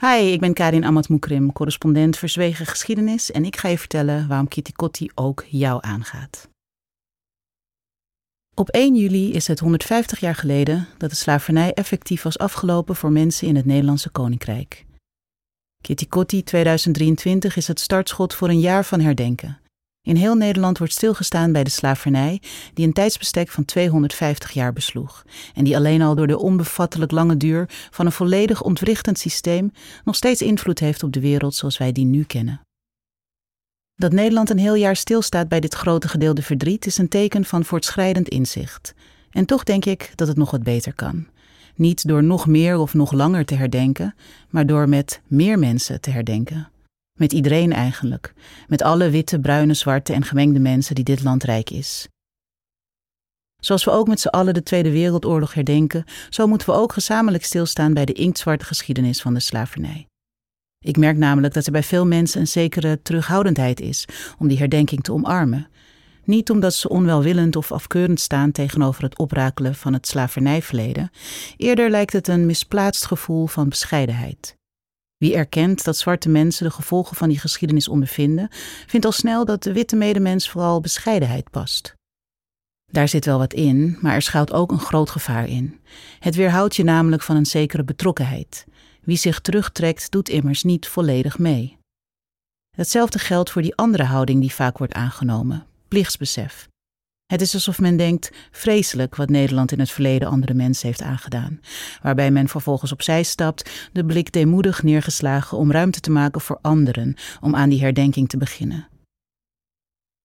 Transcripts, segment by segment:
Hi, ik ben Karin Amat correspondent Verzwegen Geschiedenis en ik ga je vertellen waarom Kitty Kotti ook jou aangaat. Op 1 juli is het 150 jaar geleden dat de slavernij effectief was afgelopen voor mensen in het Nederlandse Koninkrijk. Kitty Kotti 2023 is het startschot voor een jaar van herdenken. In heel Nederland wordt stilgestaan bij de slavernij, die een tijdsbestek van 250 jaar besloeg en die alleen al door de onbevattelijk lange duur van een volledig ontwrichtend systeem nog steeds invloed heeft op de wereld zoals wij die nu kennen. Dat Nederland een heel jaar stilstaat bij dit grote gedeelde verdriet is een teken van voortschrijdend inzicht. En toch denk ik dat het nog wat beter kan. Niet door nog meer of nog langer te herdenken, maar door met meer mensen te herdenken. Met iedereen eigenlijk. Met alle witte, bruine, zwarte en gemengde mensen die dit land rijk is. Zoals we ook met z'n allen de Tweede Wereldoorlog herdenken, zo moeten we ook gezamenlijk stilstaan bij de inktzwarte geschiedenis van de slavernij. Ik merk namelijk dat er bij veel mensen een zekere terughoudendheid is om die herdenking te omarmen. Niet omdat ze onwelwillend of afkeurend staan tegenover het oprakelen van het slavernijverleden, eerder lijkt het een misplaatst gevoel van bescheidenheid. Wie erkent dat zwarte mensen de gevolgen van die geschiedenis ondervinden, vindt al snel dat de witte medemens vooral bescheidenheid past. Daar zit wel wat in, maar er schuilt ook een groot gevaar in. Het weerhoudt je namelijk van een zekere betrokkenheid. Wie zich terugtrekt, doet immers niet volledig mee. Hetzelfde geldt voor die andere houding die vaak wordt aangenomen: plichtsbesef. Het is alsof men denkt: vreselijk wat Nederland in het verleden andere mensen heeft aangedaan. Waarbij men vervolgens opzij stapt, de blik deemoedig neergeslagen om ruimte te maken voor anderen, om aan die herdenking te beginnen.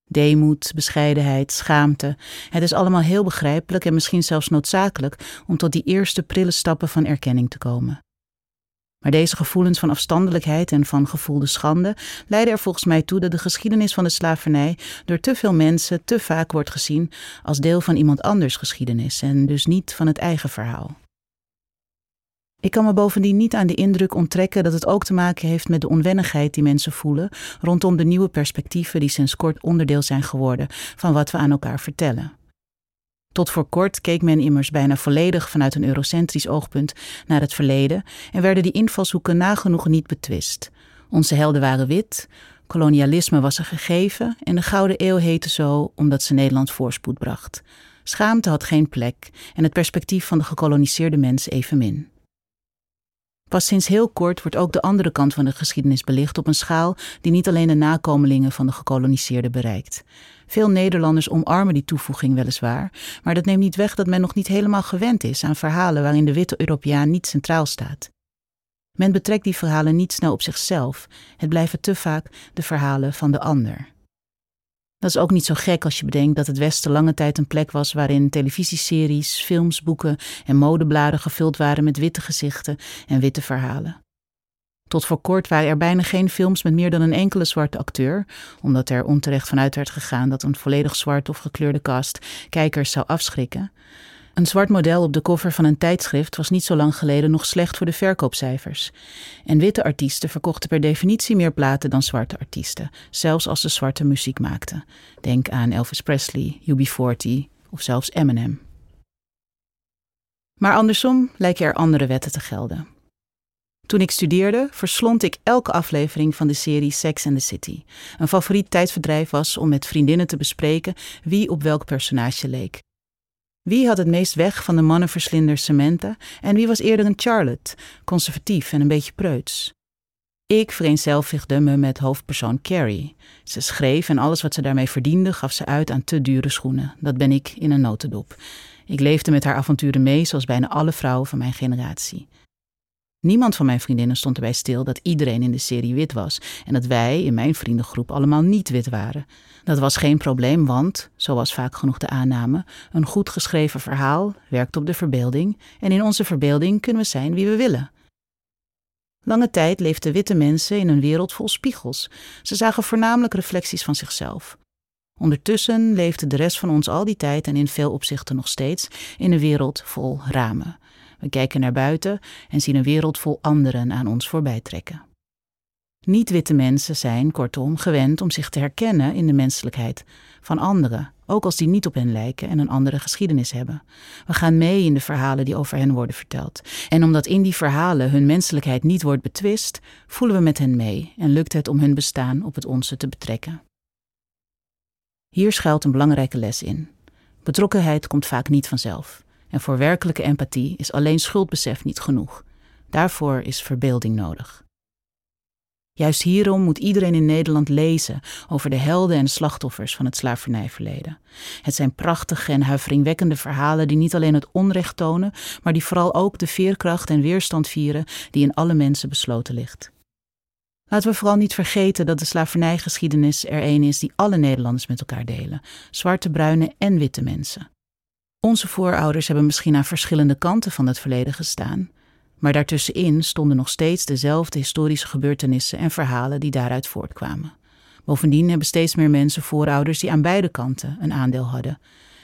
Deemoed, bescheidenheid, schaamte. Het is allemaal heel begrijpelijk en misschien zelfs noodzakelijk om tot die eerste prille stappen van erkenning te komen. Maar deze gevoelens van afstandelijkheid en van gevoelde schande leiden er volgens mij toe dat de geschiedenis van de slavernij door te veel mensen te vaak wordt gezien als deel van iemand anders geschiedenis en dus niet van het eigen verhaal. Ik kan me bovendien niet aan de indruk onttrekken dat het ook te maken heeft met de onwennigheid die mensen voelen rondom de nieuwe perspectieven die sinds kort onderdeel zijn geworden van wat we aan elkaar vertellen. Tot voor kort keek men immers bijna volledig vanuit een eurocentrisch oogpunt naar het verleden en werden die invalshoeken nagenoeg niet betwist. Onze helden waren wit, kolonialisme was een gegeven en de Gouden Eeuw heette zo omdat ze Nederland voorspoed bracht. Schaamte had geen plek en het perspectief van de gekoloniseerde mens evenmin. Pas sinds heel kort wordt ook de andere kant van de geschiedenis belicht op een schaal die niet alleen de nakomelingen van de gekoloniseerden bereikt. Veel Nederlanders omarmen die toevoeging weliswaar, maar dat neemt niet weg dat men nog niet helemaal gewend is aan verhalen waarin de witte Europeaan niet centraal staat. Men betrekt die verhalen niet snel op zichzelf, het blijven te vaak de verhalen van de ander. Dat is ook niet zo gek als je bedenkt dat het Westen lange tijd een plek was waarin televisieseries, films, boeken en modebladen gevuld waren met witte gezichten en witte verhalen. Tot voor kort waren er bijna geen films met meer dan een enkele zwarte acteur, omdat er onterecht vanuit werd gegaan dat een volledig zwart of gekleurde cast kijkers zou afschrikken. Een zwart model op de cover van een tijdschrift was niet zo lang geleden nog slecht voor de verkoopcijfers. En witte artiesten verkochten per definitie meer platen dan zwarte artiesten, zelfs als ze zwarte muziek maakten. Denk aan Elvis Presley, UB40 of zelfs Eminem. Maar andersom lijken er andere wetten te gelden. Toen ik studeerde, verslond ik elke aflevering van de serie Sex and the City. Een favoriet tijdverdrijf was om met vriendinnen te bespreken wie op welk personage leek. Wie had het meest weg van de mannenverslinder Samantha en wie was eerder een Charlotte, conservatief en een beetje preuts? Ik vereenzelvigde me met hoofdpersoon Carrie. Ze schreef en alles wat ze daarmee verdiende gaf ze uit aan te dure schoenen. Dat ben ik in een notendop. Ik leefde met haar avonturen mee zoals bijna alle vrouwen van mijn generatie. Niemand van mijn vriendinnen stond erbij stil dat iedereen in de serie wit was en dat wij in mijn vriendengroep allemaal niet wit waren. Dat was geen probleem, want, zoals vaak genoeg de aanname, een goed geschreven verhaal werkt op de verbeelding en in onze verbeelding kunnen we zijn wie we willen. Lange tijd leefden witte mensen in een wereld vol spiegels. Ze zagen voornamelijk reflecties van zichzelf. Ondertussen leefde de rest van ons al die tijd en in veel opzichten nog steeds in een wereld vol ramen. We kijken naar buiten en zien een wereld vol anderen aan ons voorbij trekken. Niet-witte mensen zijn, kortom, gewend om zich te herkennen in de menselijkheid van anderen, ook als die niet op hen lijken en een andere geschiedenis hebben. We gaan mee in de verhalen die over hen worden verteld. En omdat in die verhalen hun menselijkheid niet wordt betwist, voelen we met hen mee en lukt het om hun bestaan op het onze te betrekken. Hier schuilt een belangrijke les in. Betrokkenheid komt vaak niet vanzelf. En voor werkelijke empathie is alleen schuldbesef niet genoeg. Daarvoor is verbeelding nodig. Juist hierom moet iedereen in Nederland lezen over de helden en slachtoffers van het slavernijverleden. Het zijn prachtige en huiveringwekkende verhalen die niet alleen het onrecht tonen, maar die vooral ook de veerkracht en weerstand vieren die in alle mensen besloten ligt. Laten we vooral niet vergeten dat de slavernijgeschiedenis er een is die alle Nederlanders met elkaar delen: zwarte, bruine en witte mensen. Onze voorouders hebben misschien aan verschillende kanten van het verleden gestaan, maar daartussenin stonden nog steeds dezelfde historische gebeurtenissen en verhalen die daaruit voortkwamen. Bovendien hebben steeds meer mensen voorouders die aan beide kanten een aandeel hadden.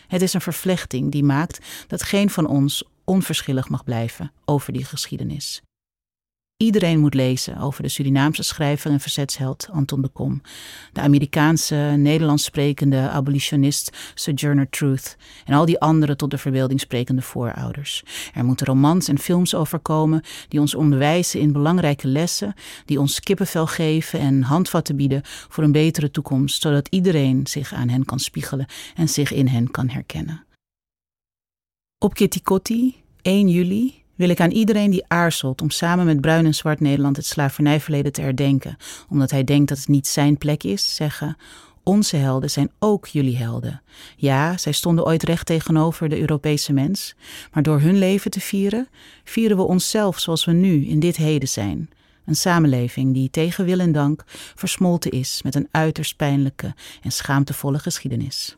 Het is een vervlechting die maakt dat geen van ons onverschillig mag blijven over die geschiedenis. Iedereen moet lezen over de Surinaamse schrijver en verzetsheld Anton de Kom, de Amerikaanse Nederlands sprekende abolitionist Sojourner Truth en al die andere tot de verbeelding sprekende voorouders. Er moeten romans en films over komen die ons onderwijzen in belangrijke lessen, die ons kippenvel geven en handvatten bieden voor een betere toekomst, zodat iedereen zich aan hen kan spiegelen en zich in hen kan herkennen. Op Kitty Kotti, 1 juli, wil ik aan iedereen die aarzelt om samen met Bruin en Zwart Nederland het slavernijverleden te herdenken, omdat hij denkt dat het niet zijn plek is, zeggen: Onze helden zijn ook jullie helden. Ja, zij stonden ooit recht tegenover de Europese mens, maar door hun leven te vieren, vieren we onszelf zoals we nu in dit heden zijn. Een samenleving die tegen wil en dank versmolten is met een uiterst pijnlijke en schaamtevolle geschiedenis.